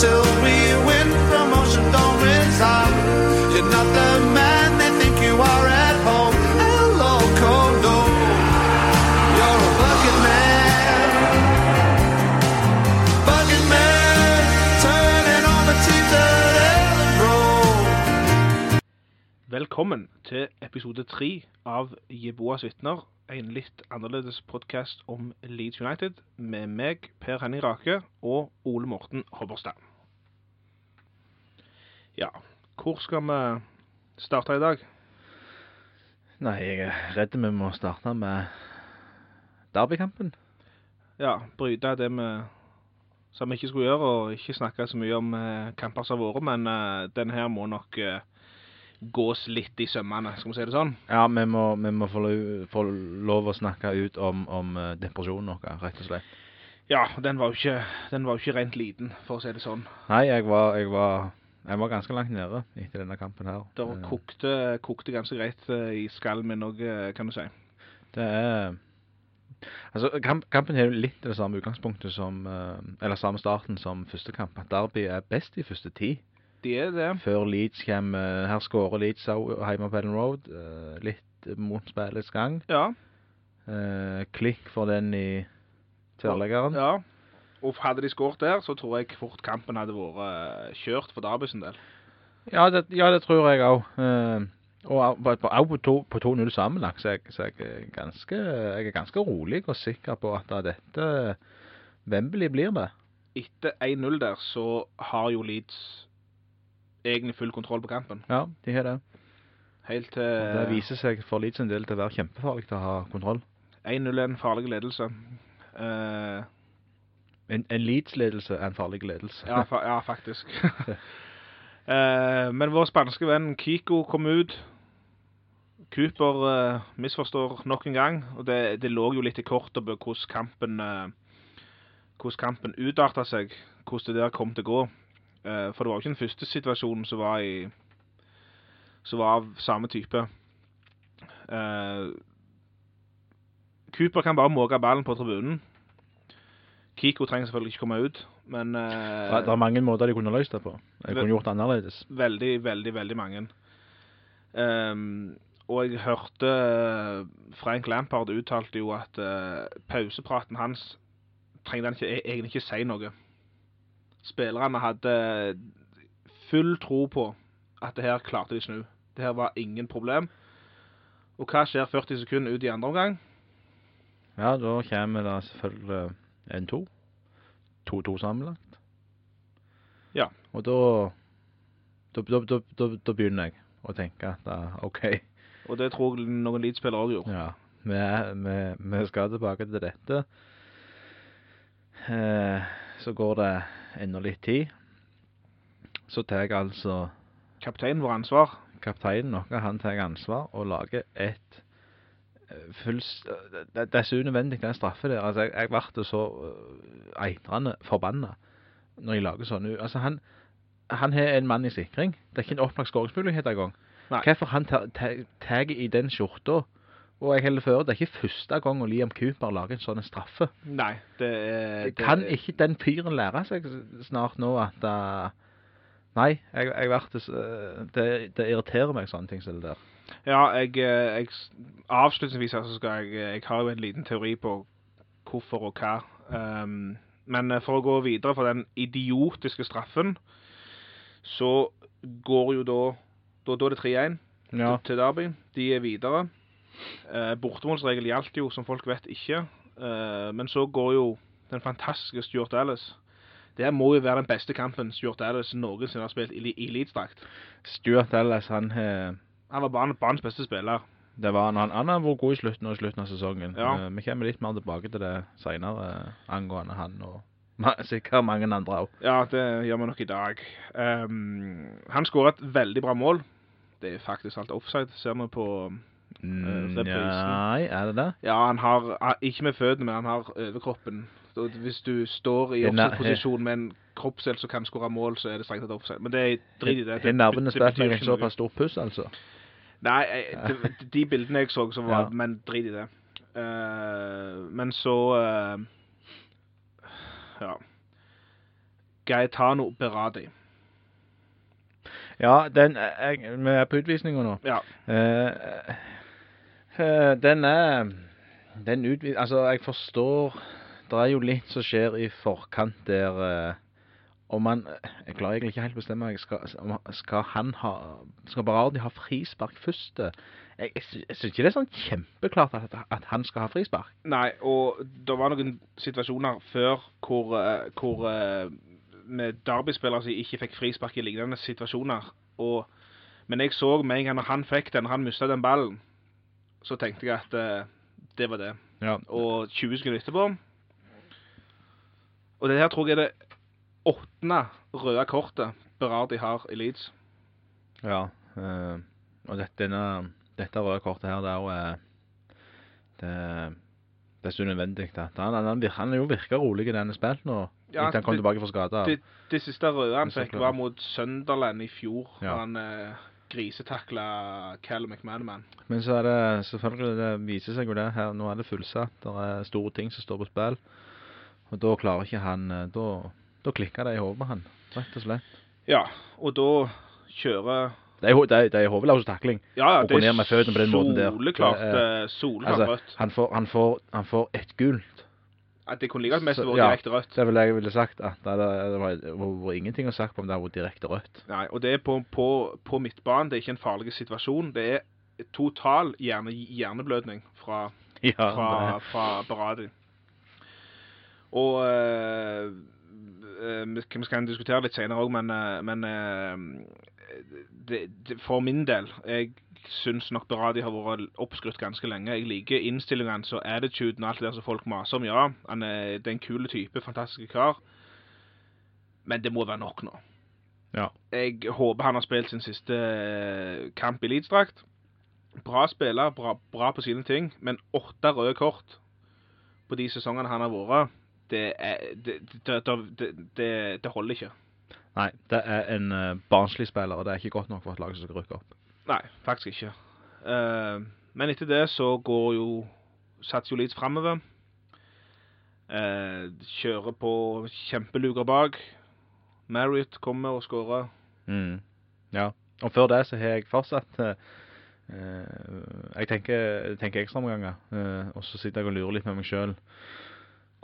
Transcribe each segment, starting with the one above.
till we win promotion. Don't resign. You're not the man they think you are at home. Hello, condo. You're a bucket man. Bucket man. Turning on the teeth that ever grow. Velkommen til episode tre av Jeboas vitner, en litt annerledes podkast om Leeds United, med meg, Per Henning Rake, og Ole Morten Hobberstad. Ja, hvor skal vi starte i dag? Nei, jeg er redd vi må starte med derbykampen. Ja, bryte det vi som vi ikke skulle gjøre, og ikke snakke så mye om eh, kamper som har vært, men eh, den her må nok eh, gås litt i sømmene, skal vi si det sånn. Ja, vi må, vi må få, lov, få lov å snakke ut om, om depresjonen vår, rett og slett. Ja, den var jo ikke, den var ikke rent liten, for å si det sånn. Nei, jeg var, jeg var, jeg var ganske langt nede etter denne kampen her. Det Eh, kokte, kokte ganske greit eh, i skallen min òg, kan du si. Det er... Altså, kamp, kampen er litt det samme utgangspunktet som, eh, eller samme starten som første kamp. At Derby er best i første tid. De er det. Før Leeds kommer, her skårer Leeds hjemme på Ellen Road. eh, litt mot spillets gang. Ja. Eh, klikk for den i tverrleggeren. ja. Og hadde de skåret der, så tror jeg fort kampen hadde vært eh, kjørt for Derby sin del. Ja, det, ja, det tror jeg òg. og au- på, på, au på to- på 2-0 sammenlagt, så, jeg, så jeg, er ganske, jeg er ganske rolig og sikker på at dette Wembley blir det. Etter 1-0 der, så har jo Leeds egentlig full kontroll på kampen. Ja, de har det. Helt til Og det viser seg for Leeds en del til å være kjempefarlig til å ha kontroll. 1-0 er en farlig ledelse. Eh, En, en Leeds-ledelse er en farlig ledelse. ja, fa ja, faktisk. Eh, men vår spanske venn Kiko kom ut. Cooper eh, misforstår nok en gang, og det, det lå jo litt i kortet på hvordan kampen eh, hvordan kampen utarta seg, hvordan det der kom til å gå. Eh, for det var jo ikke den første situasjonen som var i som var av samme type. Eh, Cooper kan bare måke ballen på tribunen. Kiko trenger selvfølgelig ikke komme ut, men uh, Det, det er mange måter de kunne løst det på. Jeg kunne gjort det annerledes. Veldig, veldig, veldig mange. Um, og jeg hørte eh, Frank Lampard uttalte jo at uh, pausepraten hans trengte han ikke, e- egentlig ikke si noe. Spillerne hadde full tro på at det her klarte de snu. Det her var ingen problem. Og hva skjer 40 sekunder ut i andre omgang? Ja, da kommer det selvfølgelig en 2 2-2 sammenlagt. Ja. Og da da, da, da, da, begynner jeg å tenke at da, OK, Og det tror jeg noen Leeds-spillere også gjorde. ja, vi, vi, vi skal tilbake til dette. Eh, så går det enda litt tid. Så tar jeg altså Kapteinen vår ansvar. kapteinen noe, han tar ansvar og lager et Det, det er så unødvendig den straffe der. Altså, jeg, jeg ble så uh, eitrende forbanna når jeg lager sånn. Altså, han, han har en mann i sikring. Det er ikke en opplagt skåringsmulighet engang. Hvorfor han tar- i den skjorta? Og jeg heller før, det er ikke første gang Liam Cooper lager en sånn straffe. Nei, det er det Kan er- ikke den fyren lære seg snart nå at uh, Nei, jeg, jeg ble, så- det, det irriterer meg sånne ting som det der. Ja, jeg, eh, jeg avslutningsvis så skal jeg Jeg har jo en liten teori på hvorfor og hva. Um, men eh, for å gå videre for den idiotiske straffen, så går jo da Da, da er det 3-1 Ja. til, Derby. De er videre. Uh, Bortemålsregel gjaldt jo, som folk vet, ikke. Uh, men så går jo den fantastiske Stuart Dallas. Det må jo være den beste kampen Stuart Dallas noensinne har spilt i, Leeds-drakt. Stuart Dallas, han, eh, Han var ban- banens beste spiller. det var han, han har vært god i slutten, og slutten av sesongen. Ja. Eh, vi kommer litt mer tilbake til det senere, eh, angående han og sikkert mange andre også. Ja, det gjør vi nok i dag. Um, han skåret et veldig bra mål. Det er faktisk alt offside, ser vi på uh, reprisen. nei, er det det? Ja, han har ah, ikke med føttene, men han har overkroppen. Hvis du står i Det offside-posisjon med en kroppsdel som kan skåre mål, så er det strengt tatt offside. Men det er drit i det. Nervene det spilt betyr meg en såpass stor puss, altså? Nei, de, de bildene jeg så, så var Ja. Men drit i det. Uh, men så uh, Ja. Gaetano Berardi. Ja, den jeg, vi er på utvisninga nå. Ja. Eh, eh, den er Den utvis... Altså, jeg forstår Det er jo litt som skjer i forkant der eh, om man Jeg klarer egentlig ikke helt å bestemme meg. Skal, skal han ha Skal Berardi ha frispark først? Jeg, jeg, jeg syns ikke det er sånn kjempeklart at, at han skal ha frispark. Nei, og det var noen situasjoner før hvor, eh, hvor eh, med Derby-spillere som ikke fikk frispark i lignende situasjoner. Og, men jeg så med en gang når han fikk den, han mistet den ballen, så tenkte jeg at eh, det var det. Ja. Og 20 sekunder etterpå Og det her tror jeg er det åttende røde kortet Berardi har i Leeds. Ja, øh, og dette, denne, dette røde kortet her, det er jo eh, det, det er så unødvendig. Han, Han, han, han er jo virka rolig i denne spillet nå, Ja, han kom det- tilbake fra skade. Det, det siste røde han fikk, var mot Sunderland i fjor. Ja. Han eh, grisetakla Callum McManaman. Men så er det selvfølgelig, det viser seg jo det her, nå er det fullsatt, det er store ting som står på spill, og da klarer ikke han, da, da klikker det i hodet med han, rett og slett. Ja, og da kjører Det er, det er, det er hovedløs takling. Ja, ja, måten der. soleklart, Det er- eh, soleklart Altså, rødt. han får, han får, han får et gult. At det kunne like mest vært ja. direkte rødt. Det ville jeg ville sagt, at det, er- det var, ingenting å sagt på om det hadde vært direkte rødt. Nei, og det er på, på, på midtbanen. Det er ikke en farlig situasjon. Det er total hjerne, hjerneblødning fra, Ja, fra, fra Beradi. Og eh, vi skal- diskutere litt senere òg, men, eh, men eh, det, det, for min del Jeg syns nok Beradi har vært oppskrytt ganske lenge. Jeg liker innstillingene og attituden og alt det der som folk maser om. Ja, han er, det er en kul type, fantastisk kar. Men det må være nok nå. Ja. Jeg håper han har spilt sin siste eh, kamp i Leeds-drakt. Bra spiller, bra, bra på sine ting, men åtte røde kort på de sesongene han har vært, det, er, det, det, det, det, det holder ikke. Nei, det er en uh, barnslig spiller, og det er ikke godt nok for et lag som skal rykke opp. Nei, faktisk ikke. Uh, men etter det så går jo Satser jo litt framover. Uh, kjører på kjempeluker bak. Marriott kommer og skårer. Mm. Ja, og før det så har jeg fortsatt uh, eh, Jeg tenker, tenker ekstraomganger, uh, og så sitter jeg og lurer litt med meg sjøl.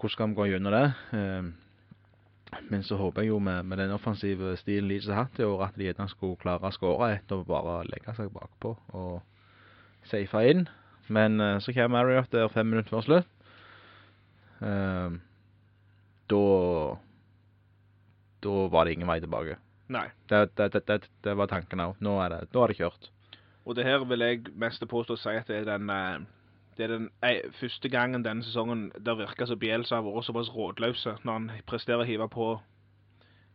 Hvordan skal vi gå gjennom det? Eh, men så håper jeg jo med, med den offensive stilen Leeds har hatt i år, at de gjerne skulle klare å skåre etter å bare legge seg bakpå og safe inn. Men eh, så kommer Marriott der fem minutter før slutt. Eh, da Da var det ingen vei tilbake. Nei. Det, det, det, det, var tanken òg. Nå det, nå er det kjørt. Og det her vil jeg mest påstå å si at det er den det er den ei, første gangen denne sesongen der virker som Bielsa har vært såpass rådløse når han presterer å hive på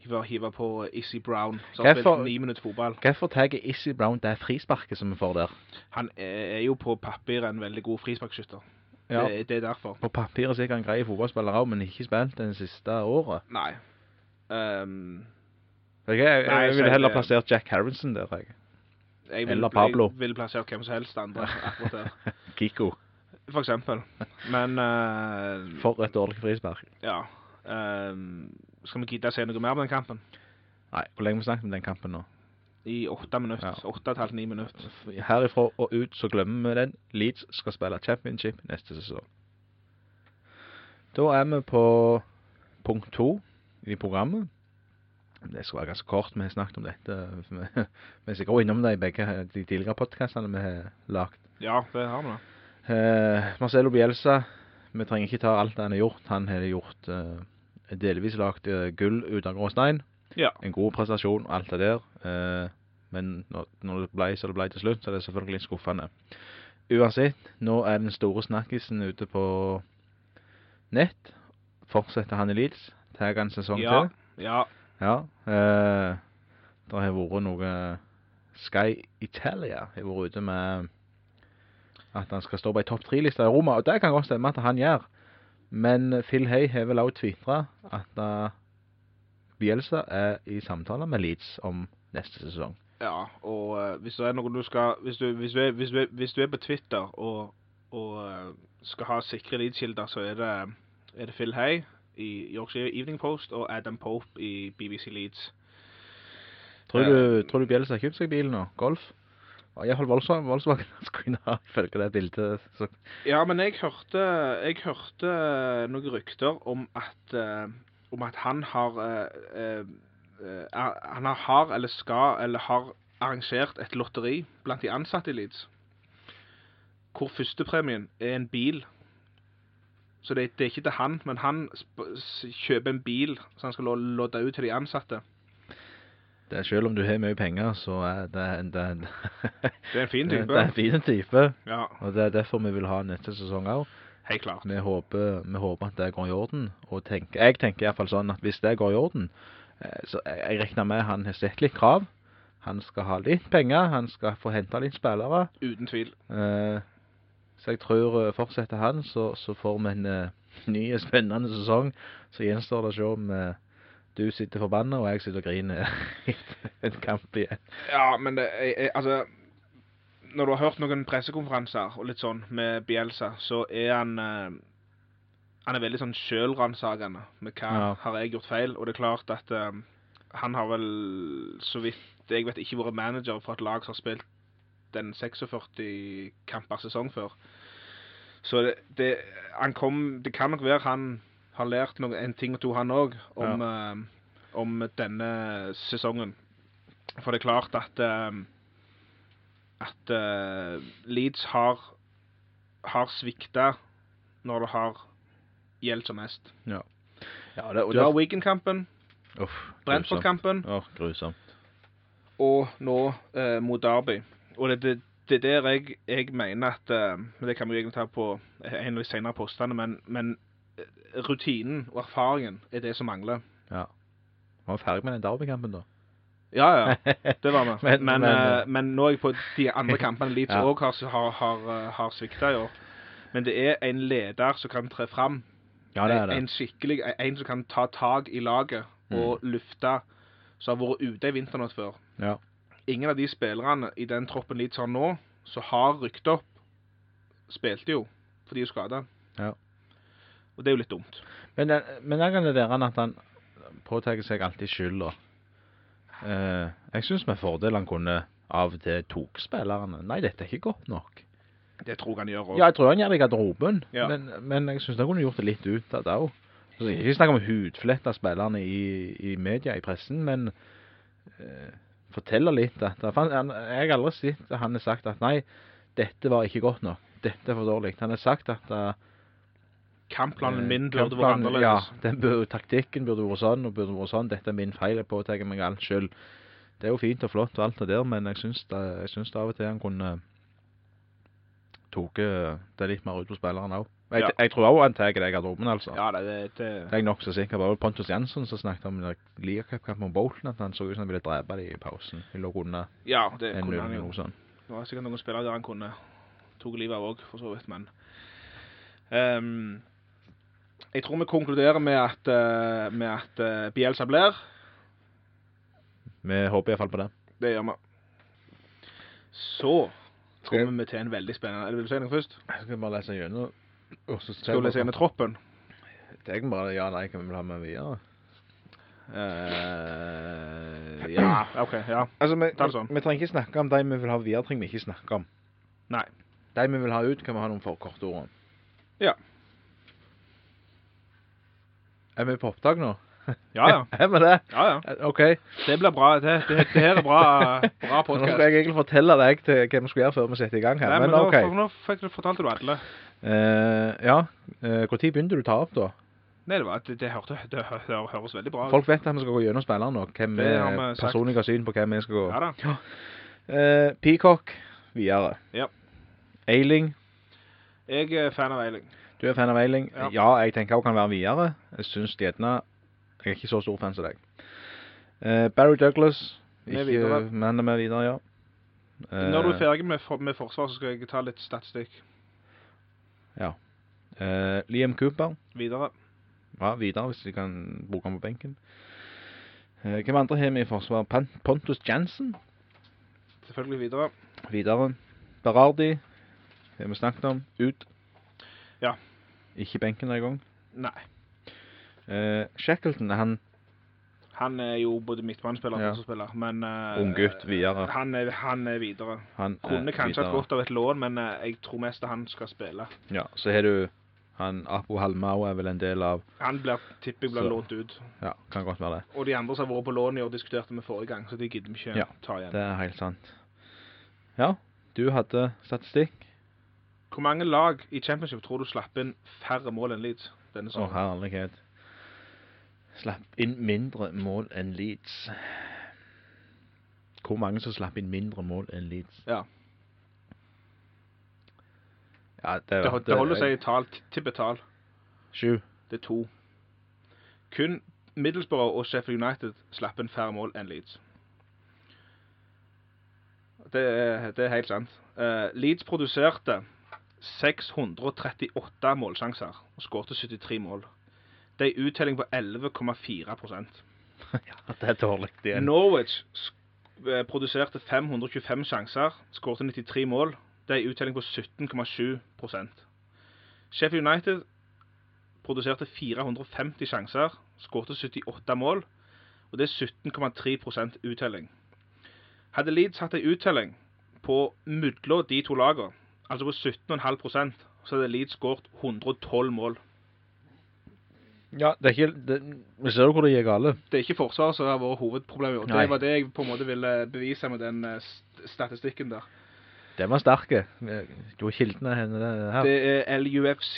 hive, hive på Issy Brown, som har spilt ni minutter fotball. Hvorfor tar Issy Brown det frisparket som vi får der? Han er, jo på papir en veldig god frisparkskytter. Ja. Det, det er derfor. På papiret så er han grei fotballspiller òg, men ikke spilt det siste året. Nei. Um, Jeg, jeg, jeg, jeg ville er heller plassert Jack Harrison der. Jeg. jeg vil, Eller Pablo. Jeg vil plassere hvem som helst andre akkurat der. Kiko. For eksempel. Men uh, For et dårlig frispark. Ja. Uh, skal vi gidde å si noe mer om den kampen? Nei, hvor lenge har vi snakket om den kampen nå? I åtte minutter. Åtte og et halvt, ni minutter. Herifra og ut så glemmer vi den. Leeds skal spille championship neste sesong. Da er vi på punkt to i programmet. Det skal være ganske kort. Vi har snakket om dette. Vi er sikkert innom det i begge de tidligere podcastene vi har lagt. Ja, det har vi da. Eh, Marcelo Bielsa, vi trenger ikke ta alt det han har gjort. Han har gjort eh, delvis lagt eh, gull ut av gråstein. Ja. En god prestasjon og alt det der. Eh, men når, når det ble så det ble til slutt, så er det selvfølgelig litt skuffende. Uansett, nå er den store snakkisen ute på nett. Fortsetter han i Leeds? Tar han en sesong Ja. til? Ja. Ja. Eh, det har vært noe Sky Italia har vært ute med at han skal stå på ei topp tre-liste i Roma, og det kan godt stemme at han gjør. Men Phil Hay har vel også tvitra at uh, Bielsa er i samtaler med Leeds om neste sesong. Ja, og uh, hvis er du skal Hvis du, hvis du, er, er, hvis du er på Twitter og, og uh, skal ha sikre leadkilder, så er det, er det Phil Hay i Yorkshire Evening Post og Adam Pope i BBC Leeds. Tror du, tror du Bielsa har kjøpt seg bil nå? Golf? Ja, i hvert fall Volkswagen, skulle ha, ifølge det bildet. Så, Ja, men jeg hørte, jeg hørte noen rykter om at, uh, om at han har uh, er- Han har eller skal eller har arrangert et lotteri blant de ansatte i Leeds. Hvor førstepremien er en bil. Så det, det er ikke til han, men han kjøper en bil som han skal lo- lodde ut til de ansatte. Det er selv om du har mye penger, så er det, det, Det er en fin type. det er en fin type. Ja, Og det er derfor vi vil ha neste sesong òg. helt klart. Vi håper, vi håper at det går i orden. Og tenker, jeg tenker i hvert fall sånn at hvis det går i orden, eh, så jeg, jeg regner med han har sett litt krav. Han skal ha litt penger, han skal få hente litt spillere. Uten tvil. Eh, så jeg tror eh, fortsetter han, så, så får vi en eh, ny, spennende sesong. Så gjenstår det å se om eh, du sitter forbanna, og jeg sitter og griner etter en kamp igjen. Ja, men det, jeg, jeg, altså Når du har hørt noen pressekonferanser og litt sånn med Bielsa, så er han eh, Han er veldig sånn sjølransakende med hva Ja. har jeg gjort feil. Og det er klart at eh, han har vel, så vidt jeg vet, ikke vært manager for et lag som har spilt den 46 kamper sesong før. Så det, det, han kom, det kan nok være han har lært noe, en ting og to, han òg, om, eh, om denne sesongen. For det er klart at uh, at uh, Leeds har har svikta når det har gjeldt som mest. Ja, det, og Du har Wigan-kampen, Brentford-kampen Åh, grusomt. og nå eh, mot Derby. Og det, det, det er der jeg, jeg mener at uh, Det kan vi jo egentlig ta på en av de senere postene, men, men rutinen og erfaringen er det som mangler. Ja. Var ferdig med den derbykampen da? Ja, ja. Det var vi. Men- Men, men, eh, eh, men nå er jeg på de andre kampene Leeds Ja. òg har, har, har, eh, har svikta i år. Men det er en leder som kan tre fram. Ja, det er det. en skikkelig En som kan ta tak i laget og lufte, som har vært ute i vinternatt før. Ja. Ingen av de spillerne i den troppen Leeds har nå, som har rykt opp, spilte jo fordi de er skada. Ja. Og det er jo litt dumt. Men, men jeg kan det han at han påtar seg alltid skylda. Eh, jeg synes med fordel han kunne av og til tok spillerne. Nei, dette er ikke godt nok. Det tror jeg han gjør òg. Ja, jeg tror han gjør det i garderoben, Ja. men, men jeg synes han kunne gjort det litt ut av det òg. Ikke snakk om hudfletta spillerne i, i media, i pressen, men eh, fortelle litt at han, han, Jeg har aldri sett han har sagt at nei, dette var ikke godt nok. Dette er for dårlig. Han har sagt at eh, Kampplanen min Eh, burde vært annerledes. Ja, den burde, taktikken burde vært sånn, og burde vært sånn. Dette er min feil, jeg påtar meg alt selv. Det er jo fint og flott og alt det der, men jeg synes det, jeg synes det av og til han kunne tatt det litt mer ut på spilleren òg. Jeg, Ja. jeg tror også han tar det i garderoben, altså. Ja, det, det, det Det er jeg nok så sikker på. Pontus Jansson som snakket om ligacupkamp mot Bolton, at han så ut som han ville drepe dem i pausen. De lå under Ja, det en kunne han jo. sånt. Det var sikkert noen spillere der han kunne tatt livet av òg, for så vidt, men Ehm, Jeg tror vi konkluderer med at, eh, med at eh, Bielsa blir. Vi håper i hvert fall på det. Det gjør vi. Så kommer vi til en veldig spennende Eller vil du si noe først? Jeg skal bare lese gjennom. og så Skal du lese gjennom troppen? Det er bare ja, nei, hva vi vil ha med videre? Uh, ja, OK. Ja. Altså, vi, Ta det sånn. vi, trenger ikke snakke om de vi vil ha videre, trenger vi ikke snakke om. Nei. De vi vil ha ut, kan vi ha noen forkorte ord om. Ja. Er vi på opptak nå? Ja, ja. er vi det? ja, ja. Eh, OK. Det blir bra. Det, det, det her er bra, bra Nå skal jeg egentlig fortelle deg til hva vi skal gjøre før vi setter i gang her. Nei, men, men OK. Nå, nå fikk du, fortalte du alle. Uh, ja. Når begynte du å ta opp, da? Nei, det, var, det, det, hørte, det hø, hø, høres veldig bra ut. Folk vet at vi skal gå gjennom spilleren nå. Hvem Det har syn på hvem vi skal gå. Ja da. Eh, Peacock videre. Ja. Eiling. Jeg er fan av Eiling. Du er fan av Eiling? Ja. Ja, jeg tenker hun kan være videre. Jeg synes gjerne Jeg er ikke så stor fan som deg. Uh, Barry Douglas. Vi Ikke videre. Men vi er videre, ja. Uh, Når du er ferdig med, for, med forsvar, så skal jeg ta litt statistikk eh, Liam Cooper. videre. Ja, videre hvis de kan bruke ham på benken. Eh, hvem andre har vi i forsvar? Pan Pontus Jansen. Selvfølgelig videre. Videre. Berardi. Har vi snakket om. Ut. Ja. Ikke benken en gang. Nei. Eh, Shackleton, han Han er jo både midtbanespiller og Ja. forsvarsspiller, men eh, Ung gutt videre. Han er, han er videre. Han Kunne er kanskje hatt godt av et lån, men uh, jeg tror mest at han skal spille. Ja, så har du han Apo Halmau er vel en del av Han blir, tipper jeg blir Så. lånt ut. Ja, kan godt være det. Og de andre som har vært på lån i år, diskuterte vi forrige gang, så de gidder vi ikke Ja, ta igjen. Ja, Det er helt sant. Ja, du hadde statistikk. Hvor mange lag i Championship tror du slapp inn færre mål enn Leeds denne Å, sesongen? herlighet. Slapp inn mindre mål enn Leeds. Hvor mange som slapp inn mindre mål enn Leeds? Ja. Ja, det, Det, det holder seg i tall, tippet tall. Sju. Det er to. Kun Middlesbrough og Sheffield United slapp inn færre mål enn Leeds. Det er, det er helt sant. Uh, Leeds produserte 638 målsjanser og skårte 73 mål. Det er en uttelling på 11,4 ja, det er dårlig igjen. Norwich eh, produserte 525 sjanser, skårte 93 mål. Det er en uttelling på 17,7% Sheffield United produserte 450 sjanser, skårte 78 mål, og det er 17,3 uttelling. Hadde Leeds hatt en uttelling på mellom de to lagene, altså på 17,5% så hadde Leeds skåret 112 mål. Ja, det er ikke det, Vi ser jo hvor det gikk gale. Det er ikke forsvaret som har vært hovedproblemet. og Nei. Det var det jeg på en måte ville bevise med den eh, st- statistikken der. Den var sterke. Jo, kildene henne her. Det er LUFC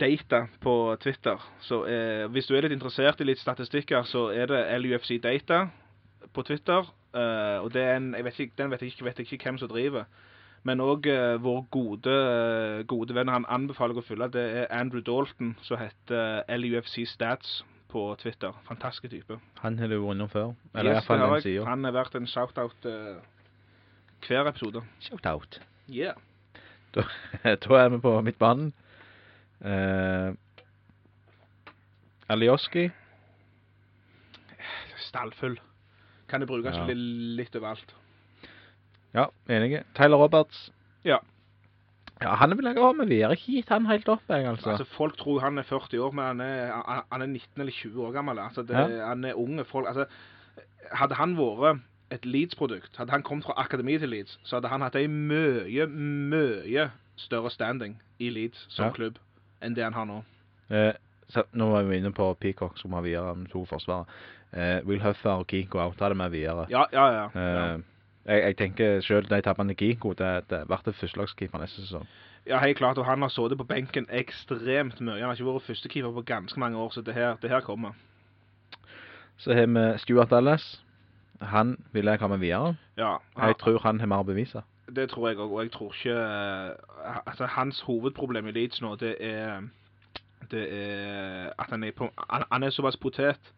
Data på Twitter. Så eh, hvis du er litt interessert i litt statistikker, så er det LUFC Data på Twitter. Eh, og det er en, jeg vet ikke, den vet jeg ikke, vet jeg ikke hvem som driver. Men òg eh, vår gode, eh, gode venn han anbefaler å følge, det er Andrew Dalton, som heter eh, LUFC Stats på Twitter. Fantastisk type. Han har du vært innom før. Eller Yes, iallfall har den sida. Han er verdt en shout-out uh, hver episode. Shout-out. Yeah. Da, da er vi på midtbanen. Uh, Alioski. Stallfull. Kan det brukes Ja. litt overalt. Ja, enige. Tyler Roberts. Ja. Ja, Han vil jeg ha med videre. Ikke gitt han helt opp, jeg, altså. Altså, Folk tror han er 40 år, men han er, han- han er 19 eller 20 år gammel. Altså, det, Han er unge folk. Altså, hadde han vært et Leeds-produkt, hadde han kommet fra akademi til Leeds, så hadde han hatt en mye, mye større standing i Leeds som Ja. klubb enn det han har nå. Eh, så, nå var vi inne på Peacock, som har videre med to forsvarere. Eh, Will Huffer og Kiko outa det med videre. Ja, ja, ja. ja. Jeg, jeg tenker selv de tappene Kiko, det, det blir førstelagskeeper neste sesong. ja helt klart. Og han har sittet på benken ekstremt mye. Han har ikke vært førstekeeper på ganske mange år, så det her, det her kommer. Så har vi Stuart Dallas. Han vil jeg ha med videre. Ja, han, Jeg tror han har mer å bevise. Det tror jeg òg, og jeg tror ikke eh, Altså, hans hovedproblem i Leeds nå, det er Det er at han er på Han, han er såpass potet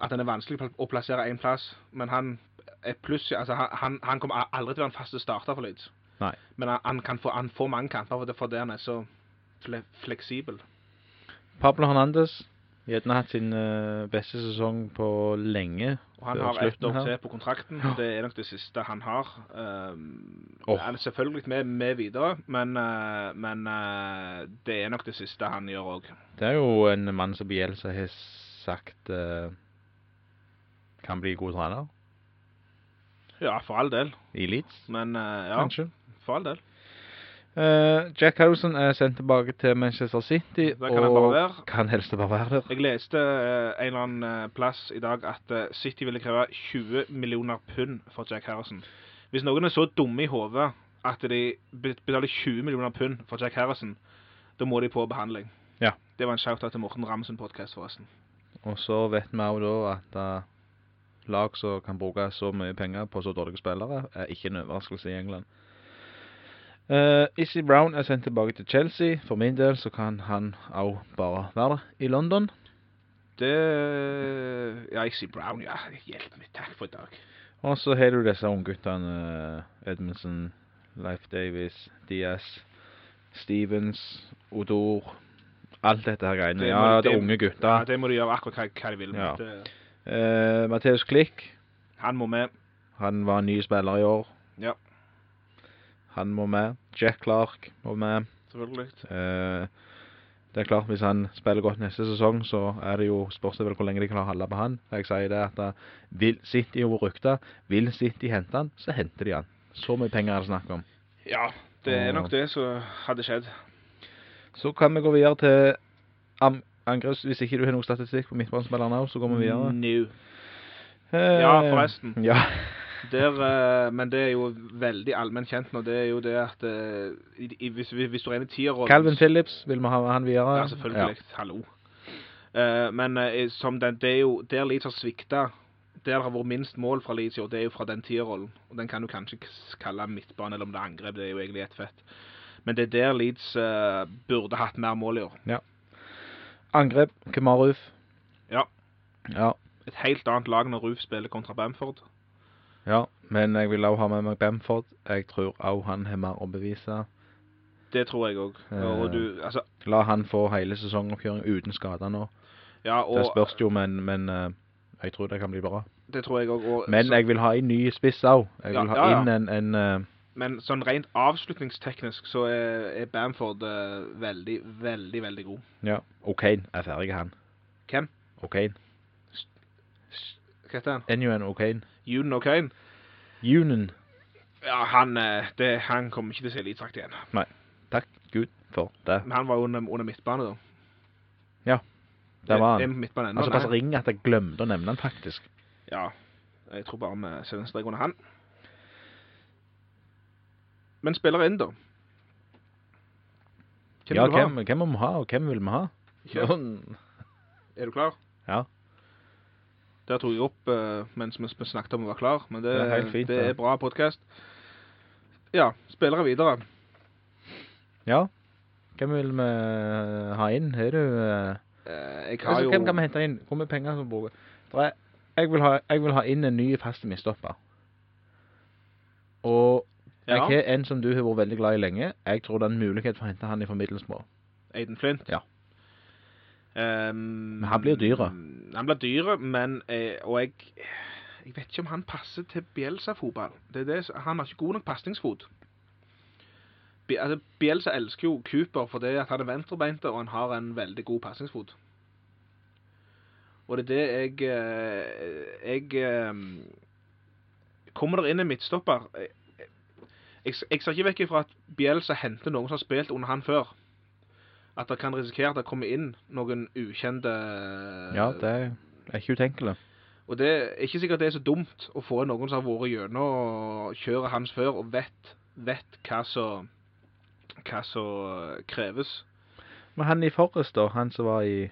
at han er vanskelig å plassere én plass. Men han er pluss Altså, han, han, kommer aldri til å være en faste starter for Leeds. Nei. Men han, han kan få han får mange kamper for det, for han er så fle, fleksibel. Pablo Hernandez. Gjerne hatt sin uh, beste sesong på lenge. Og han har ett år til på kontrakten. Det er nok det siste han har. Um, oh. Han er selvfølgelig med, med videre, men, uh, men uh, det er nok det siste han gjør òg. Det er jo en mann som Bielsa har sagt kan bli god trener Ja, for all del. i Leeds, Men uh, ja, kanskje. for all del. Eh, Jack Harrison er sendt tilbake til Manchester City, Der kan han bare være. kan helst bare være der. Jeg leste uh, en eller annen uh, plass i dag at uh, City ville kreve 20 millioner pund for Jack Harrison. Hvis noen er så dumme i hodet at de bet- betaler 20 millioner pund for Jack Harrison, da må de på behandling. Ja. Det var en shout-out til Morten Ramsen podcast, forresten. Og så vet vi også da at eh, lag som kan bruke så mye penger på så dårlige spillere, er ikke en overraskelse i England. Uh, Izzy Brown er sendt tilbake til Chelsea. For min del så kan han også bare være i London. Det Ja, Issy Brown, ja. Hjelp meg. Takk for i dag. Og så har du disse ungguttene. Uh, Edmundsen, Leif Davis, Diaz, Stevens, Odor. Alt dette her greiene. Det Ja, det er unge gutter. Ja, det må de gjøre akkurat hva, hva de vil. Ja. Det, Uh, Matheus Klikk. han må med. Han var ny spiller i år. Ja. Han må med. Jack Clark må med. Selvfølgelig. Uh, Det er klart, hvis han spiller godt neste sesong, så er det jo spørsmål vel hvor lenge de kan holde på han. Jeg sier det at da, vil City jo rykte, vil City hente han, så henter de han. Så mye penger er det snakk om. Ja, det er nok det som hadde skjedd. Så kan vi gå videre til am angreps. Hvis ikke du har noe statistikk på midtbanespilleren nå, så går vi videre. No. Eh, Ja, forresten. Ja. Der, eh, men det er jo veldig allmenn kjent nå, det er jo det at eh, hvis, hvis du er inne i tierrollen Calvin Phillips, vil vi ha han videre? Ja, selvfølgelig. Hallo. Eh, men som den, det er jo der Leeds har svikta Der det har vært minst mål fra Leeds i år, det er jo fra den tierrollen. Og den kan du kanskje kalle midtbane, eller om det er angrep. Det er jo egentlig ett fett. Men det er der Leeds uh, burde hatt mer mål i år. Angrep, Kemaruf. Ja. Ja. Et helt annet lag når Roof spiller kontra Bamford. ja. Men jeg vil også ha med meg Bamford. Jeg tror også han har mer å bevise. Det tror jeg òg. Eh. Altså, La han få hele sesongoppkjøring uten skader nå. ja, Det spørs jo, men, men eh, jeg tror det kan bli bra. det tror jeg òg. Men jeg vil ha en ny spiss òg. Jeg vil ha ja, ja. inn en, en eh, Men sånn rent avslutningsteknisk så er, er Bamford uh, veldig, veldig, veldig god. Ja. O'Kane er ferdig, han. Hvem? O'Kane. Hva heter han? Enuan O'Kane. Ewan O'Kane? Unen. Ja, han, uh, det, han kommer ikke til å se elitedrakt igjen. Nei. Takk Gud for det. Men han var under, under midtbane, da. Ja. Der var Det han. det altså, er såpass ring at jeg glemte å nevne han faktisk. Ja. Jeg tror bare vi setter en strek under han. Men spiller inn, da. Hvem ja, hvem, hvem må vi ha, og hvem vil vi ha? Sånn. Er du klar? Ja. Der tok jeg opp eh, mens vi snakket om å være klar, men det, Det er fint, det er bra podcast. Ja, spillere videre. Ja. Hvem vil vi ha inn? Er du eh, Eh, jeg har altså, jo... Hvem kan vi hente inn? Hvor mye penger som bruker? Er, jeg, vil ha, jeg vil ha inn en ny fast midtstopper. Og jeg har en som du har vært veldig glad i lenge. Jeg tror det er en mulighet for å hente han i Middlesbrough. Aiden Flint. Ja. Um, Men han blir dyre. Han blir dyre, men eh, Og jeg Jeg vet ikke om han passer til det, han har ikke god nok pasningsfot. Altså, Bielsa elsker jo Cooper fordi at han er venstrebeinte og han har en veldig god pasningsfot. Og det er det jeg eh, Jeg eh, Kommer der inn en midtstopper jeg, jeg, ser ikke vekk ifra at Bielsa henter noen som har spilt under han før. At det kan risikere at det kommer inn noen ukjente Ja, det er, er ikke utenkelig. Og det er ikke sikkert det er så dumt å få noen som har vært gjennom kjøret hans før og vet, vet hva som hva som kreves. Men han i Forrest, da, han som var i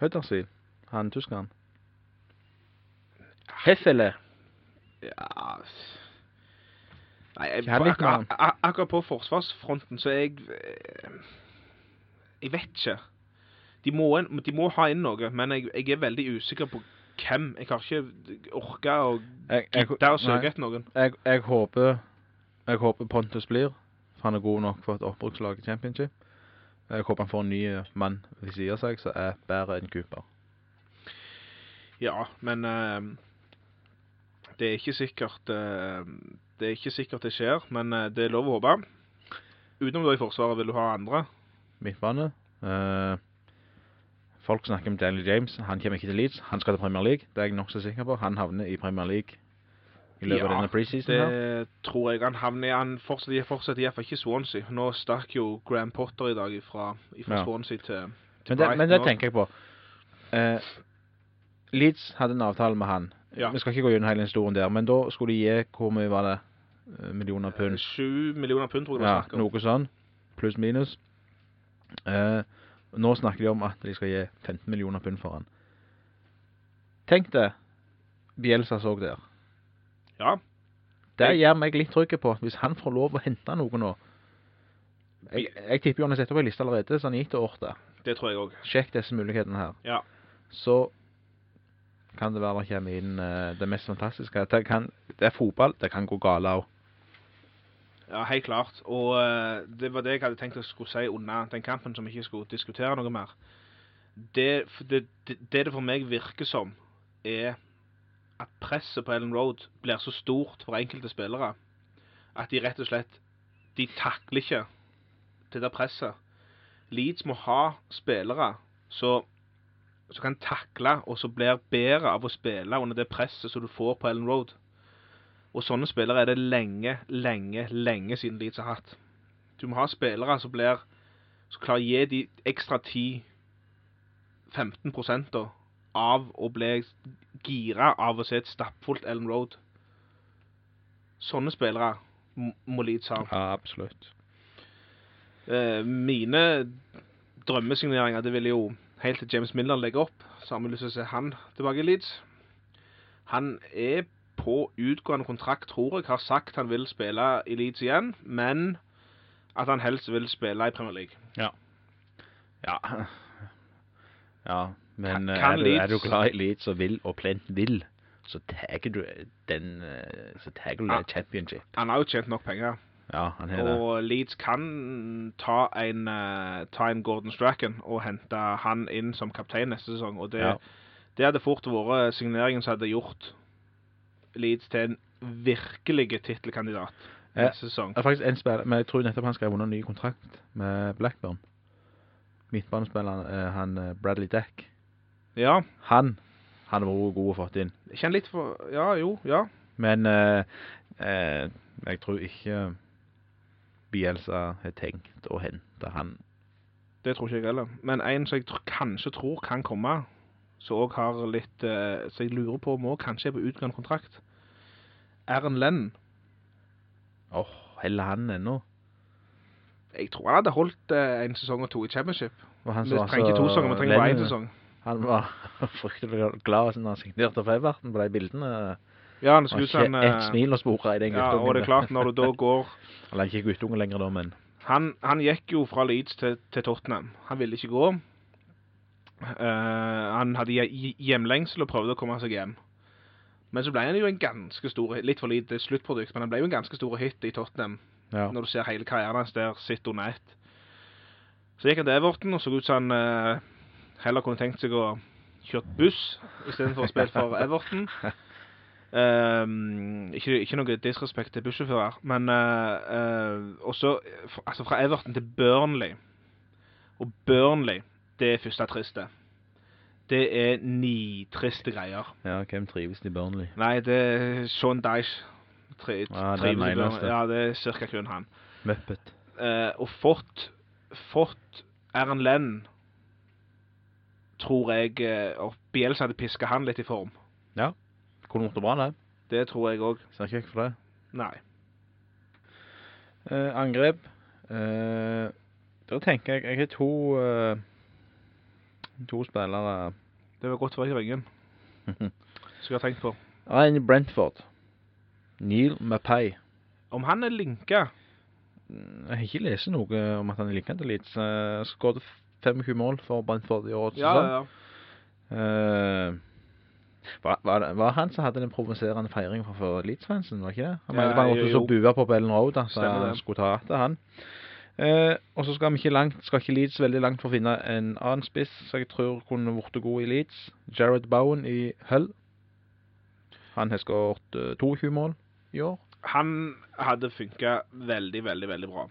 Huddersfield, han tyskeren. Heffele. Ja Nei, jeg, han ak ak ak akkurat på forsvarsfronten så er jeg eh, Jeg vet ikke. De må, de må ha inn noe, men jeg, jeg er veldig usikker på hvem. Jeg har ikke orka å gidde å søke etter noen. jeg, jeg håper Jeg håper Pontus blir, for han er god nok for et oppbrukslag i championship. Jeg håper han får en ny mann ved siden av seg som er bedre enn Cooper. Ja, men eh, det er ikke sikkert eh, Det er ikke sikkert det skjer, men eh, det er lov å håpe. Utenom da i Forsvaret, vil du ha andre? Midtbane. Eh, folk snakker om Daniel James. Han kommer ikke til Leeds. Han skal til Premier League. Det er jeg nokså sikker på. Han havner i Premier League i løpet av denne preseason her. Det tror jeg han havner i. Han fortsetter, fortsetter iallfall ikke Swansea. Nå stakk jo Graham Potter i dag fra, Ja. Swansea til, til Men det, men det tenker jeg på. Eh, Leeds hadde en avtale med han. Ja. Vi skal ikke gå gjennom hele historien der, men da skulle de gi hvor mye var det? Eh, Millioner pund? Sju millioner pund, tror jeg det Ja, var snakk om. noe sånn. Pluss minus. Eh, nå snakker de om at de skal gi 15 millioner pund for han. Tenk det, Bielsa så der. Ja, Det Jeg- gjør meg litt trygg på hvis han får lov å hente noe nå Jeg, jeg tipper jo han har sett opp ei liste allerede, så han gikk til Orta. det tror jeg òg. Sjekk disse mulighetene her. Ja. Så kan det være det kommer inn uh, det mest fantastiske. Det, kan, det er fotball, det kan gå galt òg. Ja, helt klart. Og uh, det var det jeg hadde tenkt å skulle si under den kampen, som vi ikke skulle diskutere noe mer. Det, det, det det for meg virker som, er at presset på Ellen Road blir så stort for enkelte spillere at de rett og slett De takler ikke det der presset. Leeds må ha spillere som som kan takle og som blir bedre av å spille under det presset som du får på Ellen Road. Og sånne spillere er det lenge, lenge, lenge siden Leeds har hatt. Du må ha spillere som blir som klarer å gi de ekstra 10-15 da, av å bli gira av å se et stappfullt Ellen Road. Sånne spillere må Leeds ha. Ja, absolutt. Eh, mine drømmesigneringer, det ville jo helt til James Miller legger opp, så har vi lyst til å se han tilbake i Leeds. Han er på utgående kontrakt, tror jeg, har sagt han vil spille i Leeds igjen, men at han helst vil spille i Premier League. Ja. Ja, men Kan- eh, kan er, du, er du glad i Leeds og vil, og plent vil, så tagger du den eh, Så tagger du Ja. det championship. Han har jo tjent nok penger, Ja, han har det. og Leeds kan ta en, eh, ta en Gordon Strachan og hente han inn som kaptein neste sesong, og det, Ja. det hadde fort vært signeringen som hadde gjort Leeds til en virkelig tittelkandidat neste sesong. Det er faktisk en spiller, men jeg tror nettopp han skal ha vunnet en ny kontrakt med Blackburn. Midtbanespilleren, eh, han eh, Bradley Deck. Ja, Han hadde vært god å fått inn. jeg kjenner litt for Ja, jo, ja. Men eh, eh, jeg tror ikke Bielsa har tenkt å hente han. Det tror ikke jeg heller. Men en som jeg tr kanskje tror kan komme, som òg har litt eh, Som jeg lurer på om òg kanskje er på utgående kontrakt. Aaron Lenn. Åh, heller han ennå. Jeg tror han hadde holdt eh, en sesong og to i championship. Vi trenger ikke to sesonger, vi trenger bare én sesong. Han var fryktelig glad når han signerte for Everton på de bildene. Ja, han Og ser ikke ett eh, smil å spore i den Ja, og det er klart, når du da går Eller ikke guttungen lenger da, men Han, han gikk jo fra Leeds til, til Tottenham. Han ville ikke gå. Uh, han hadde hjemlengsel og prøvde å komme seg hjem. Men så ble han jo en ganske stor Litt for lite sluttprodukt, men han ble jo en ganske stor hit i Tottenham. ja. Når du ser hele karrieren hans der sitter under ett. Så gikk han til Everton og så ut som han uh, heller kunne tenkt seg å kjøre buss istedenfor å spille for Everton. Ehm, ikke, ikke noe disrespekt til bussjåfører, men uh, uh, også altså fra Everton til Burnley. Og Burnley, det er første triste. Det er ni triste greier. ja, hvem trives i Burnley? Nei, det er Sean Dyche. Tri, Ja, det er den. Ja, det er cirka kun han. Muppet. Uh, og fått, fått Aaron Lenn, tror jeg, uh, og Bielsa hadde pisket han litt i form. Kunne gjort det bra, det. Det tror jeg også. Ser ikke vekk fra det. Nei. Eh, angrep. Eh, da tenker jeg Jeg har to eh, To spillere Det var godt for ikke ringen. Skulle ha tenkt på. Ja, en i Brentford. Neil Mapai. Om han er linka, Jeg har ikke lest noe om at han er linket til Leeds. Uh, Skåret 25 mål for Brentford i årets ja, sesong. ja. Eh, var, var, det, var han som hadde den provoserende feiringen for, for Leeds-fansen, var ikke det? Han mente bare måtte så bua på Bellen Road, så han skulle ta etter han. Eh, og så skal vi ikke langt, skal ikke Leeds veldig langt for å finne en annen spiss, som jeg tror kunne vært god i Leeds. Jared Bowen i Hull. Han har skåret eh, 22 mål i år. Han hadde funka veldig, veldig, veldig bra.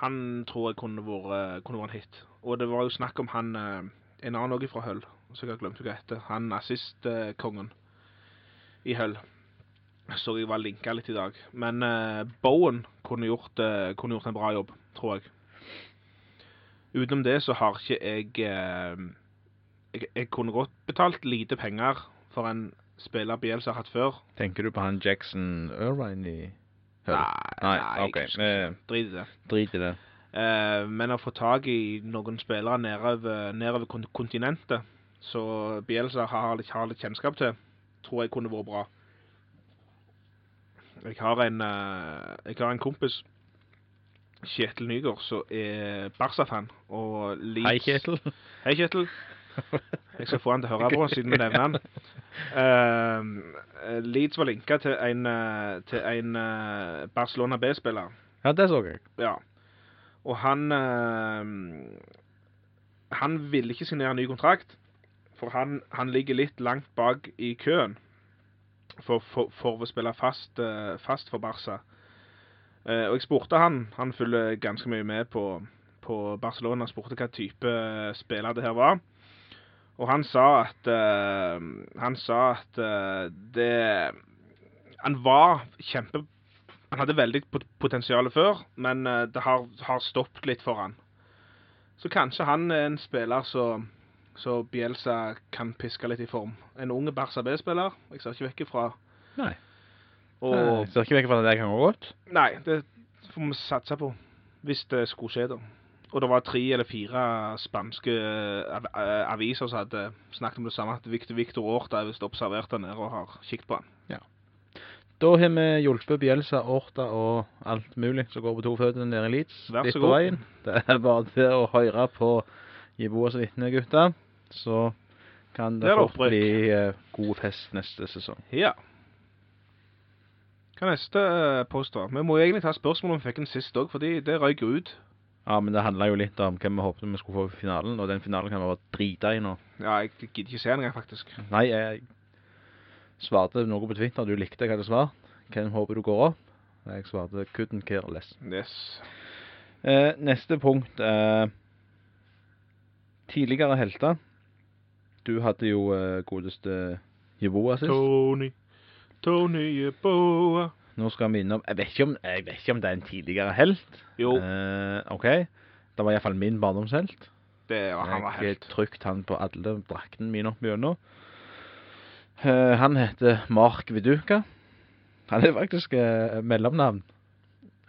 Han tror jeg kunne vært, kunne vært en hit. Og det var jo snakk om han eh, En annen òg fra Hull, så jeg har glemt hva heter. Han assistkongen i Hull. Så jeg var linka litt i dag. Men uh, Bowen kunne gjort, uh, kunne gjort en bra jobb, tror jeg. Utenom det så har ikke jeg uh, jeg, jeg kunne godt betalt lite penger for en spiller Bielsa har hatt før. Tenker du på han Jackson Irvine i Hull? Nei, Nei, nei, Drit i det. driter i det. Men å få tak i noen spillere nedover, nedover kontinentet, så Bielsa har har litt kjennskap til, tror jeg kunne vært bra. Jeg har en, eh, jeg har en kompis, Kjetil Nygaard, som er Barca-fan. Og Leeds... Hei, Kjetil. Hei, Kjetil. Jeg skal få han til å høre på, siden vi nevner han. Uh, Leeds var linka til en, eh, til en eh, Barcelona B-spiller. Ja, det så jeg. Ja. Og han uh, Han ville ikke signere en ny kontrakt, for han, han ligger litt langt bak i køen for, for, for å spille fast, eh, fast for Barca. Eh, og jeg spurte han, han følger ganske mye med på, på Barcelona spurte hva type spiller det her var. Og han sa at uh, Han sa at uh, det Han var kjempe Han hadde veldig pot- potensial før, men eh, det har, har stoppet litt for han. Så kanskje han er en spiller som så Bielsa kan piske litt i form. En unge Barca B-spiller. Jeg ser ikke vekk ifra. Nei. Og Jeg ser ikke vekk fra at det kan gå godt. Nei, det får vi satse på. Hvis det skulle skje, da. Og det var tre eller fire spanske eh, aviser som hadde snakket om det samme. At Victor, Victor Orta er visst observert der nede og har kikket på han. Da har vi hjulpet Bielsa, Orta og alt mulig som går på to føtter nede i Leeds. Vær så god. veien. Det er bare til å høre på Jeboas vitne, gutta. Så kan det Det fort opprykk. bli eh, god fest neste sesong. Ja. Hva neste eh, påstå? Vi må jo egentlig ta spørsmål om vi fikk den sist òg, fordi det røyk ut. Ja, men det handla jo litt om hvem vi håpet vi skulle få i finalen, og den finalen kan vi bare drite i nå. Ja, jeg gidder ikke se den engang, faktisk. Nei, jeg svarte noe på Twitter, du likte hva jeg hadde svart. Hvem håper du går opp? Jeg svarte couldn't care less. Yes. Eh, neste punkt er tidligere helter. Du hadde jo uh, godeste Jeboa sist. Tony, Tony Jeboa. Nå skal vi innom jeg vet, ikke om, jeg vet ikke om det er en tidligere helt. Jo, Uh, OK. Det var iallfall min barndomshelt. det var, han var helt. Jeg har helt trykt han på alle draktene mine opp gjennom. Uh, han heter Mark Viduka. Han er faktisk uh, mellomnavn.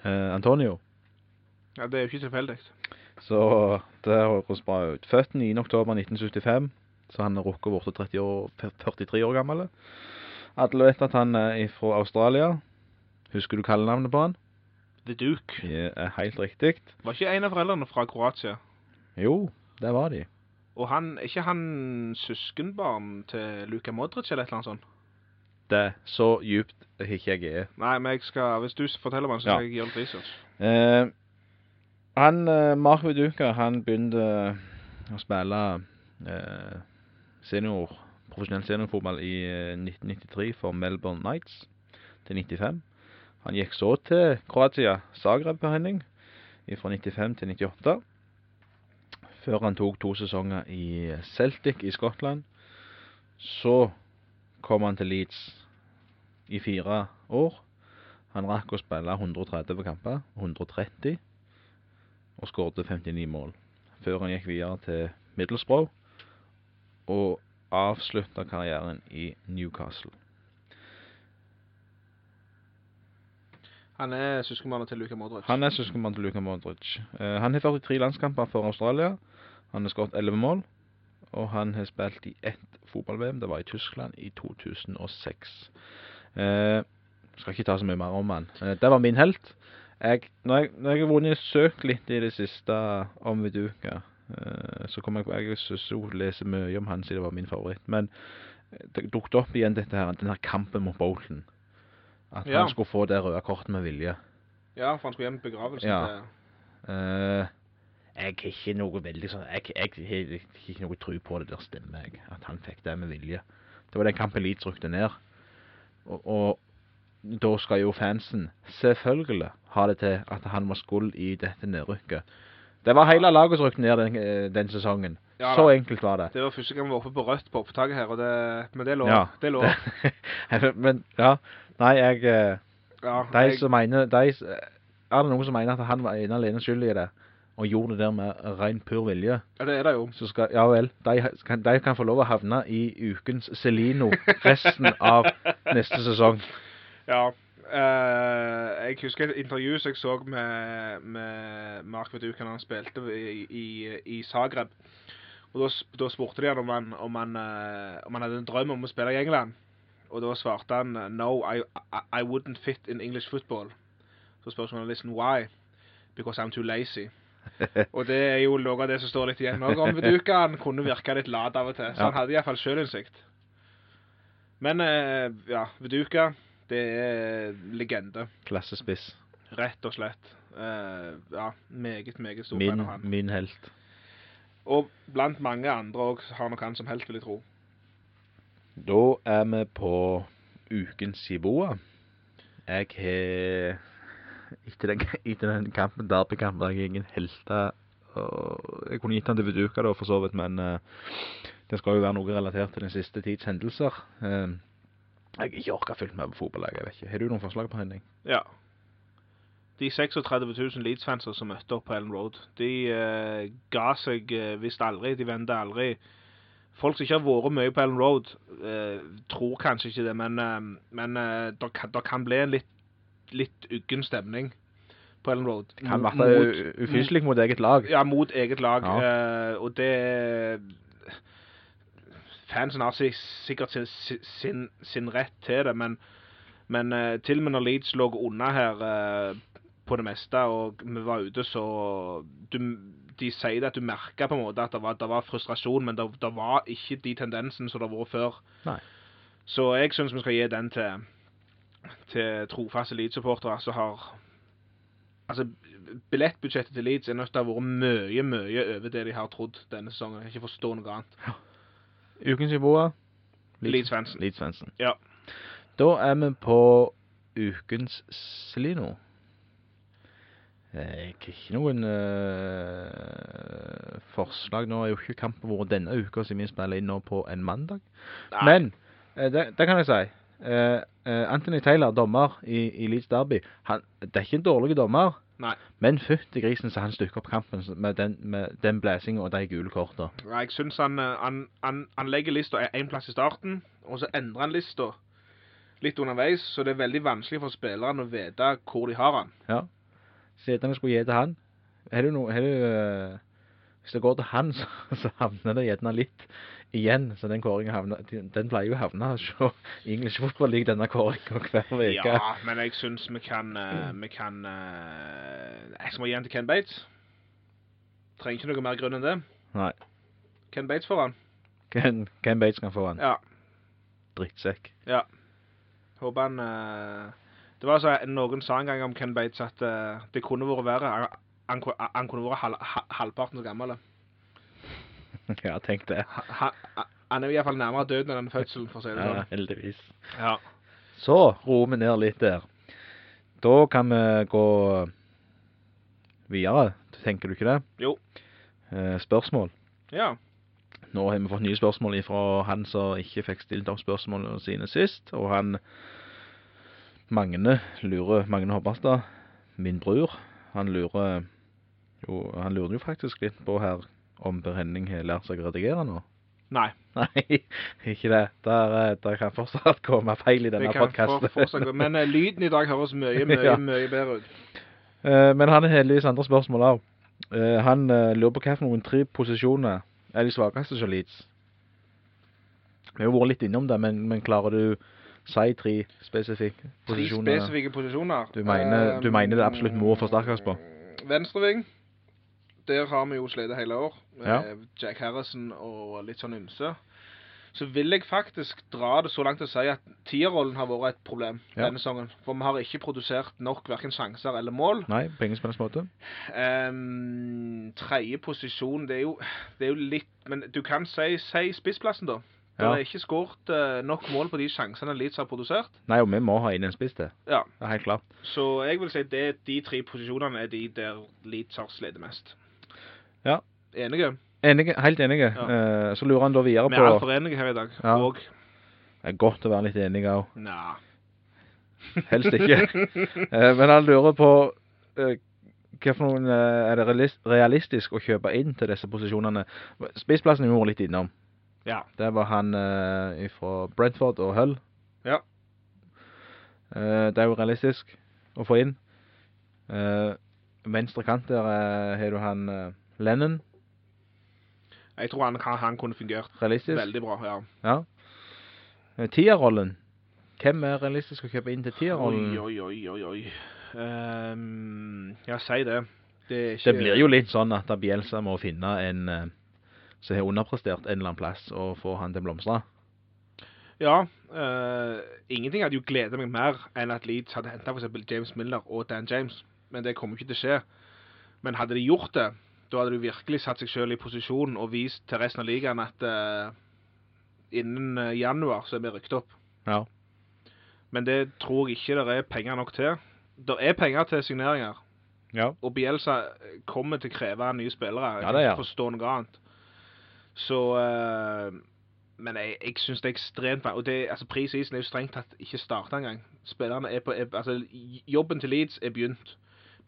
Antonio. Ja, det er jo ikke tilfeldig. Så det høres bra ut. Født 9. oktober 1975, så han er rukket 30 år, 43 år gammel. Alle vet at han er fra Australia. Husker du kallenavnet på han? The Duke. Det er helt riktig. Var ikke en av foreldrene fra Kroatia? Jo, det var de. Og han, er ikke han søskenbarn til Luka Modric eller et eller annet sånt? Det så djupt er ikke jeg er. Nei, men jeg skal, hvis du forteller meg, så Ja. skal jeg gjøre litt research. Eh, han, eh, Mark Viduka, han begynte å spille eh, senior, profesjonell seniorfotball i eh, 1993 for Melbourne Knights til 95. Han gikk så til Kroatia, Zagreb på Henning, fra 95 til 98. Før han tok to sesonger i Celtic i Skottland. Så kom han til Leeds i fire år. Han rakk å spille 130 kamper, 130, og skåret 59 mål. Før han gikk videre til Middlesbrough og avslutta karrieren i Newcastle. Han er søskenbarnet til Luka Modric. Han er søskenbarnet til Luka Modric. Uh, han har 43 landskamper for Australia. Han har skåret 11 mål. Og han har spilt i ett fotball-VM. Det var i Tyskland i 2006. Uh, skal ikke ta så mye mer om han. Uh, det var min helt. Jeg, når, jeg, har vunnet søkt litt i det siste om Viduka, eh, så kommer jeg på Jeg synes jo leser mye om han siden det var min favoritt. Men eh, det dukket opp igjen dette her, den her kampen mot Bolton. At Ja. han skulle få det røde kortet med vilje. Ja, for han skulle hjem til begravelsen Ja. Eh, jeg har ikke noe veldig sånn jeg, har ikke noe tro på det der stemmer, jeg. At han fikk det med vilje. Det var den kampen Leeds rykte ned. Og, og da skal jo fansen selvfølgelig ha det til at han var skuld i dette nedrykket. Det var hele laget som rykte ned den, eh, den sesongen. Ja, Så enkelt var det. Det var første gang vi var oppe på rødt på opptaket her, og det, men det lå. Ja, det er. Men ja, nei, jeg eh, Ja, De jeg, som mener de, Er det noen som mener at han var ene alene skyldig i det, og gjorde det der med ren pur vilje? ja, det er det jo. så skal, ja vel, de, kan, de kan få lov å havne i ukens Celino resten av neste sesong. Ja. Eh, jeg husker et intervju som jeg så med, med Mark Viduka han spilte i, i, i Zagreb. Og da, spurte de han om han, om, han, uh, om han hadde en drøm om å spille i England. Og da svarte han No, I, I, I wouldn't fit in English football. Så spør journalisten why. Because I'm too lazy. Og det er jo noe av det som står litt igjen òg om Veduka. Han kunne virke litt lat av og til, så Ja. han hadde iallfall sjølinnsikt. Men uh, ja, Viduka, det er legende. Klassespiss. Rett og slett. Uh, ja, meget, meget stor fan Min, av han. min helt. Og blant mange andre òg har nok han som helt, vil jeg tro. Da er vi på ukens Jiboa. Jeg har etter den, etter den kampen, derbykampen, jeg har ingen helter jeg kunne gitt han til Viduka da, for så vidt, men uh, det skal jo være noe relatert til den siste tids hendelser. Eh, jeg har ikke orket fulgt med på fotballag, jeg vet ikke. Har du noen forslag på Henning? Ja. De 36 000 Leeds-fanser som møtte opp på Ellen Road, de eh, ga seg eh, visst aldri. De vendte aldri. Folk som ikke har vært mye på Ellen Road, eh, tror kanskje ikke det, men, eh, men eh, det kan, der kan bli en litt, litt uggen stemning på Ellen Road. Det kan være ufyselig mot eget lag. Ja, mot eget lag. Ja. eh, og det Fansen har sikkert sin, sin, sin rett til det, men, men uh, til og med når Leeds lå unna her uh, på det meste, og vi var ute, så du, De sier at du merka på en måte at det var, det var frustrasjon, men det, det var ikke de tendensene som det har vært før. Nei. Så jeg syns vi skal gi den til, til trofaste Leeds-supportere som har Altså, billettbudsjettet til Leeds er nødt til å ha vært mye, mye over det de har trodd denne sesongen. Jeg kan ikke forstå noe annet. Ukens Iboa? Leeds-fansen. Leeds-fansen. Ja. Da er vi på ukens Slino. Jeg har ikke noen uh, forslag. Nå er jo ikke kampen vår denne uka, siden vi spiller inn nå på en mandag. Nei. Men, uh, det, det kan jeg si. Uh, eh, Anthony Taylor, dommer i, i Leeds Derby, han, det er ikke en dårlig dommer, Nei. men fytti grisen så han stykker opp kampen med den, med den blæsingen og de gule kortene. Ja, Jeg syns han, eh, han, han, han legger lista én plass i starten, og så endrer han lista litt underveis, så det er veldig vanskelig for spillerne å vite hvor de har han. Ja. Setene skulle til han, har du noe, har du, eh, hvis det går til han, så, så havner det gjerne litt igjen, så den kåringen havner, den pleier jo å havne hos English Football League denne kåringen hver veke. Ja, men jeg syns vi kan eh, Vi kan eh, Jeg må gi den til Ken Bates. Trenger ikke noe mer grunn enn det. Nei, Ken Bates får han. Ken, Ken Bates kan få han. Ja. Drittsekk. Håper han uh, Det var så Noen sa en gang om Ken Bates at uh, det kunne vært verre. Han, han, han kunne vært halv, halvparten så gammel. ja, tenk det. Han, han er i hvert fall nærmere døden enn fødselen, for å si det Ja, sånn. heldigvis. Ja. Så roer vi ned litt der. Da kan vi gå videre, tenker du ikke det? Jo. Eh, spørsmål. ja. Nå har vi fått nye spørsmål fra han som ikke fikk stilt opp spørsmålene sine sist, og han Magne lurer, Magne Hobbarstad, min bror, han lurer jo, han lurer jo faktisk litt på her om Per Henning har lært seg å redigere nå. Nei. Nei, ikke det. Der, eh, der kan fortsatt komme feil i denne podkasten. for. Men uh, lyden i dag høres mye, mye, Ja. mye bedre ut. Uh, men han har heldigvis andre spørsmål også. Uh, han lurer på hvilke noen tre posisjoner er de svakeste hos Leeds. Vi har vært litt innom det, men, men klarer du si tre spesifikke posisjoner? Tre spesifikke posisjoner. Du mener- du mener det absolutt må forsterkes på? Venstreving. Der har vi jo slitt hele år. Med Ja. Jack Harrison og litt sånn ymse. Så vil jeg faktisk dra det så langt å si at tierrollen har vært et problem Ja. denne sesongen. For vi har ikke produsert nok hverken sjanser eller mål. Nei, på ingen måte. Um, Tredje posisjon, det er, jo, det er jo litt Men du kan si, si spissplassen, da. Det Ja. er ikke skåret uh, nok mål på de sjansene Leeds har produsert. Nei, og vi må ha inn en spiss til. Ja. Det er helt klart. Så jeg vil si det, de tre posisjonene er de der Leeds har slitt mest. Ja. Enige? Enige, helt enige. Ja. Eh, så lurer han da videre på Vi er altfor enige her i dag. Ja. Og Det er godt å være litt enige òg. Nja. Helst ikke. Eh, men han lurer på for noen er det realistisk å kjøpe inn til disse posisjonene. Spissplassen vi litt innom. Ja. Det var han fra Brentford og Hull. Ja. Det er jo realistisk å få inn. Venstre kant der har du han Lennon. Jeg tror han, han kunne fungert Realistisk. veldig bra. ja. Ja. Eh, Tierrollen. Hvem er realistisk å kjøpe inn til tierrollen? oi, oi, oi. oi. Um, ja, si det. Det, ikke, Det blir jo litt sånn at Bielsa må finne en eh, som har underprestert en eller annen plass, og få han til å blomstre. Ja. Uh, ingenting hadde jo gledet meg mer enn at Leeds hadde henta f.eks. James Miller og Dan James. Men det kommer ikke til å skje. Men hadde de gjort det, da hadde du virkelig satt seg selv i posisjon og vist til resten av ligaen at uh, innen eh, januar så er vi rykket opp. Ja. Men det tror jeg ikke det er penger nok til. Det er penger til signeringer. Ja. Og Bielsa kommer til å kreve nye spillere. Jeg Ja, det er. ikke forstå noe annet. Så uh, Men jeg, jeg syns det er ekstremt. Og det, altså, prisisen er jo strengt tatt ikke starta engang. Spillerne er på er, Altså, jobben til Leeds er begynt.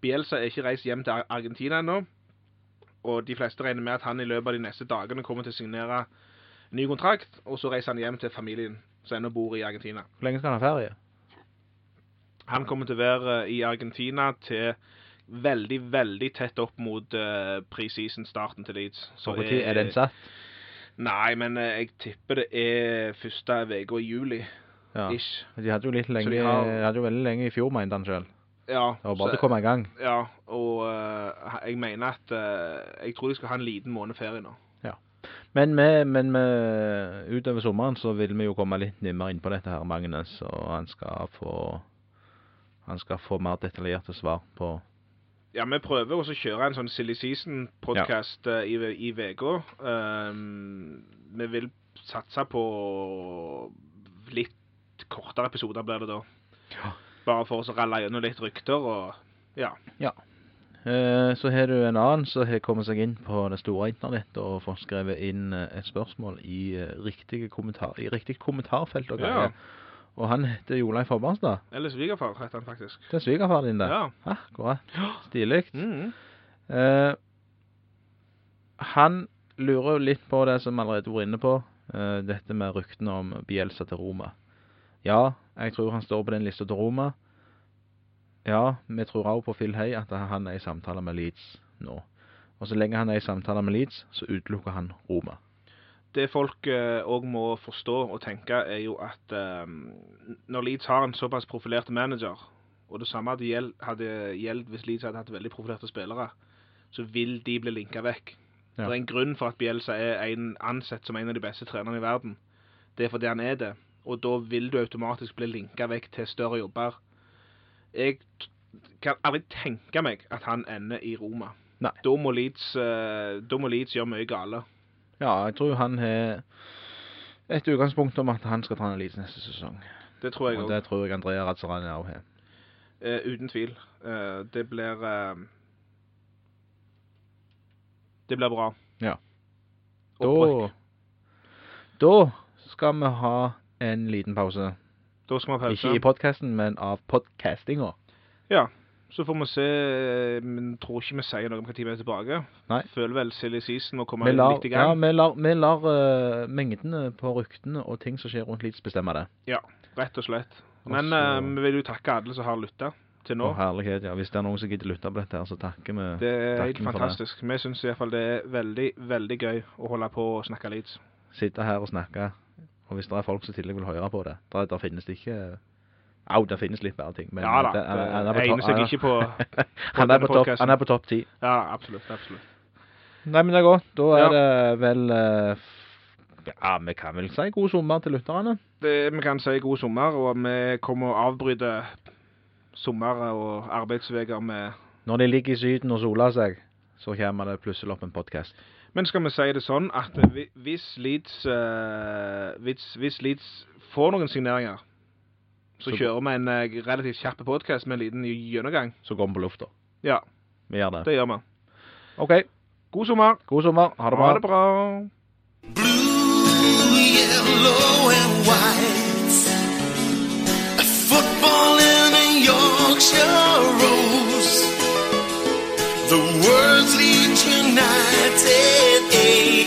Bielsa er ikke reist hjem til Argentina ennå. Og de fleste regner med at han i løpet av de neste dagene kommer til å signere ny kontrakt, og så reiser han hjem til familien som ennå bor i Argentina. Hvor lenge skal han ha ferie? Han kommer til å være i Argentina til veldig, veldig tett opp mot uh, preseason-starten til Leeds. Så hvor tid er den satt? Nei, men uh, jeg tipper det er første uke i juli. Ja. Ish. De hadde jo litt lenge, de har- de hadde jo veldig lenge i fjor, mente han sjøl. Ja, Det var bare til å komme i gang. ja, og uh, jeg mener at uh, Jeg tror de skal ha en liten måned ferie nå. Men, med, men med, utover sommeren så vil vi jo komme litt nærmere inn på dette her, Magnus, og han skal få han skal få mer detaljerte svar på Ja, vi prøver også å kjøre en sånn Silly Season-podkast i, i uka. Um, vi vil satse på litt kortere episoder, blir det da. Ja. Bare for å ralle gjennom litt rykter og ja. Eh, Så har du en annen som har kommet seg inn på det store internettet og fått skrevet inn eh, et spørsmål i, riktig kommentar, i riktig kommentarfelt og Ja. Og han heter Joleif Hobbarstad. Eller svigerfar, heter han faktisk. Det er svigerfar din, det. Ja. Akkurat. Stilig. Mm. Eh, han lurer jo litt på det som allerede var inne på, eh, dette med ryktene om Bielsa til Roma. Ja, jeg tror han står på den lista til Roma. Ja, vi tror også på Phil Hay at han er i samtale med Leeds nå. Og så lenge han er i samtale med Leeds, så utelukker han Roma. Det folk òg må forstå og tenke, er jo at eh, når Leeds har en såpass profilert manager, og det samme hadde gjeld, hadde gjeldt hvis Leeds hadde hatt veldig profilerte spillere, så vil de bli linka vekk. Ja. Det er en grunn for at Bielsa er en ansett som en av de beste trenerne i verden. Det er fordi han er det, og da vil du automatisk bli linka vekk til større jobber. Jeg kan aldri tenke meg at han ender i Roma. Nei. Da må Leeds, eh, da må Leeds gjøre mye gale. Ja, jeg tror han har et utgangspunkt om at han skal trene Leeds neste sesong. Det tror jeg Og det tror jeg Andrea Razzarani også har. Eh, uten tvil. Uh, det blir uh, Det blir bra. Ja. Da, da skal vi ha en liten pause. Da skal vi ha pause. Ikke i podcasten, men av podcastinga. Ja. Så får vi se eh, Men tror ikke vi sier noe om når vi er tilbake. Nei. Føler vel silly season må komme Vi lar, litt i ja, vi lar, vi lar uh, mengdene på ryktene og ting som skjer rundt Leeds bestemme det. Ja, Rett og slett. Men eh, vi vil jo takke alle som har lytta til nå. Å, herlighet, ja. Hvis det er noen som gidder lytte på dette her, så takker vi. Det er helt fantastisk. Vi syns iallfall det er veldig, veldig gøy å holde på og snakke Leeds. Sitte her og snakke. Og hvis det er folk som i tillegg vil høre på det, da, da finnes det ikke Au, det finnes litt bedre ting. Men ja da. det- han- han er på topp- ikke på han, er på han er på topp ti. Ja, absolutt. absolutt. Nei, men det er godt. Da er Ja. det vel eh, Ja, vi kan vel si god sommer til lytterne. Det, vi kan si god sommer, og vi kommer å avbryte sommer og arbeidsveger med Når de ligger i Syden og soler seg, så kommer det plutselig opp en podkast. Men skal vi si det sånn at hvis Leeds, uh, hvis, hvis Leeds får noen signeringer, så, Så- kjører vi en uh, relativt kjapp podkast med en liten gjennomgang. Så går vi på lufta. Ja, Vi gjør det. det gjør vi. OK. God sommer. God sommer. Ha det bra. Ha det bra. Blue, yellow, and white. A football in a Yorkshire rose. The world's Leeds united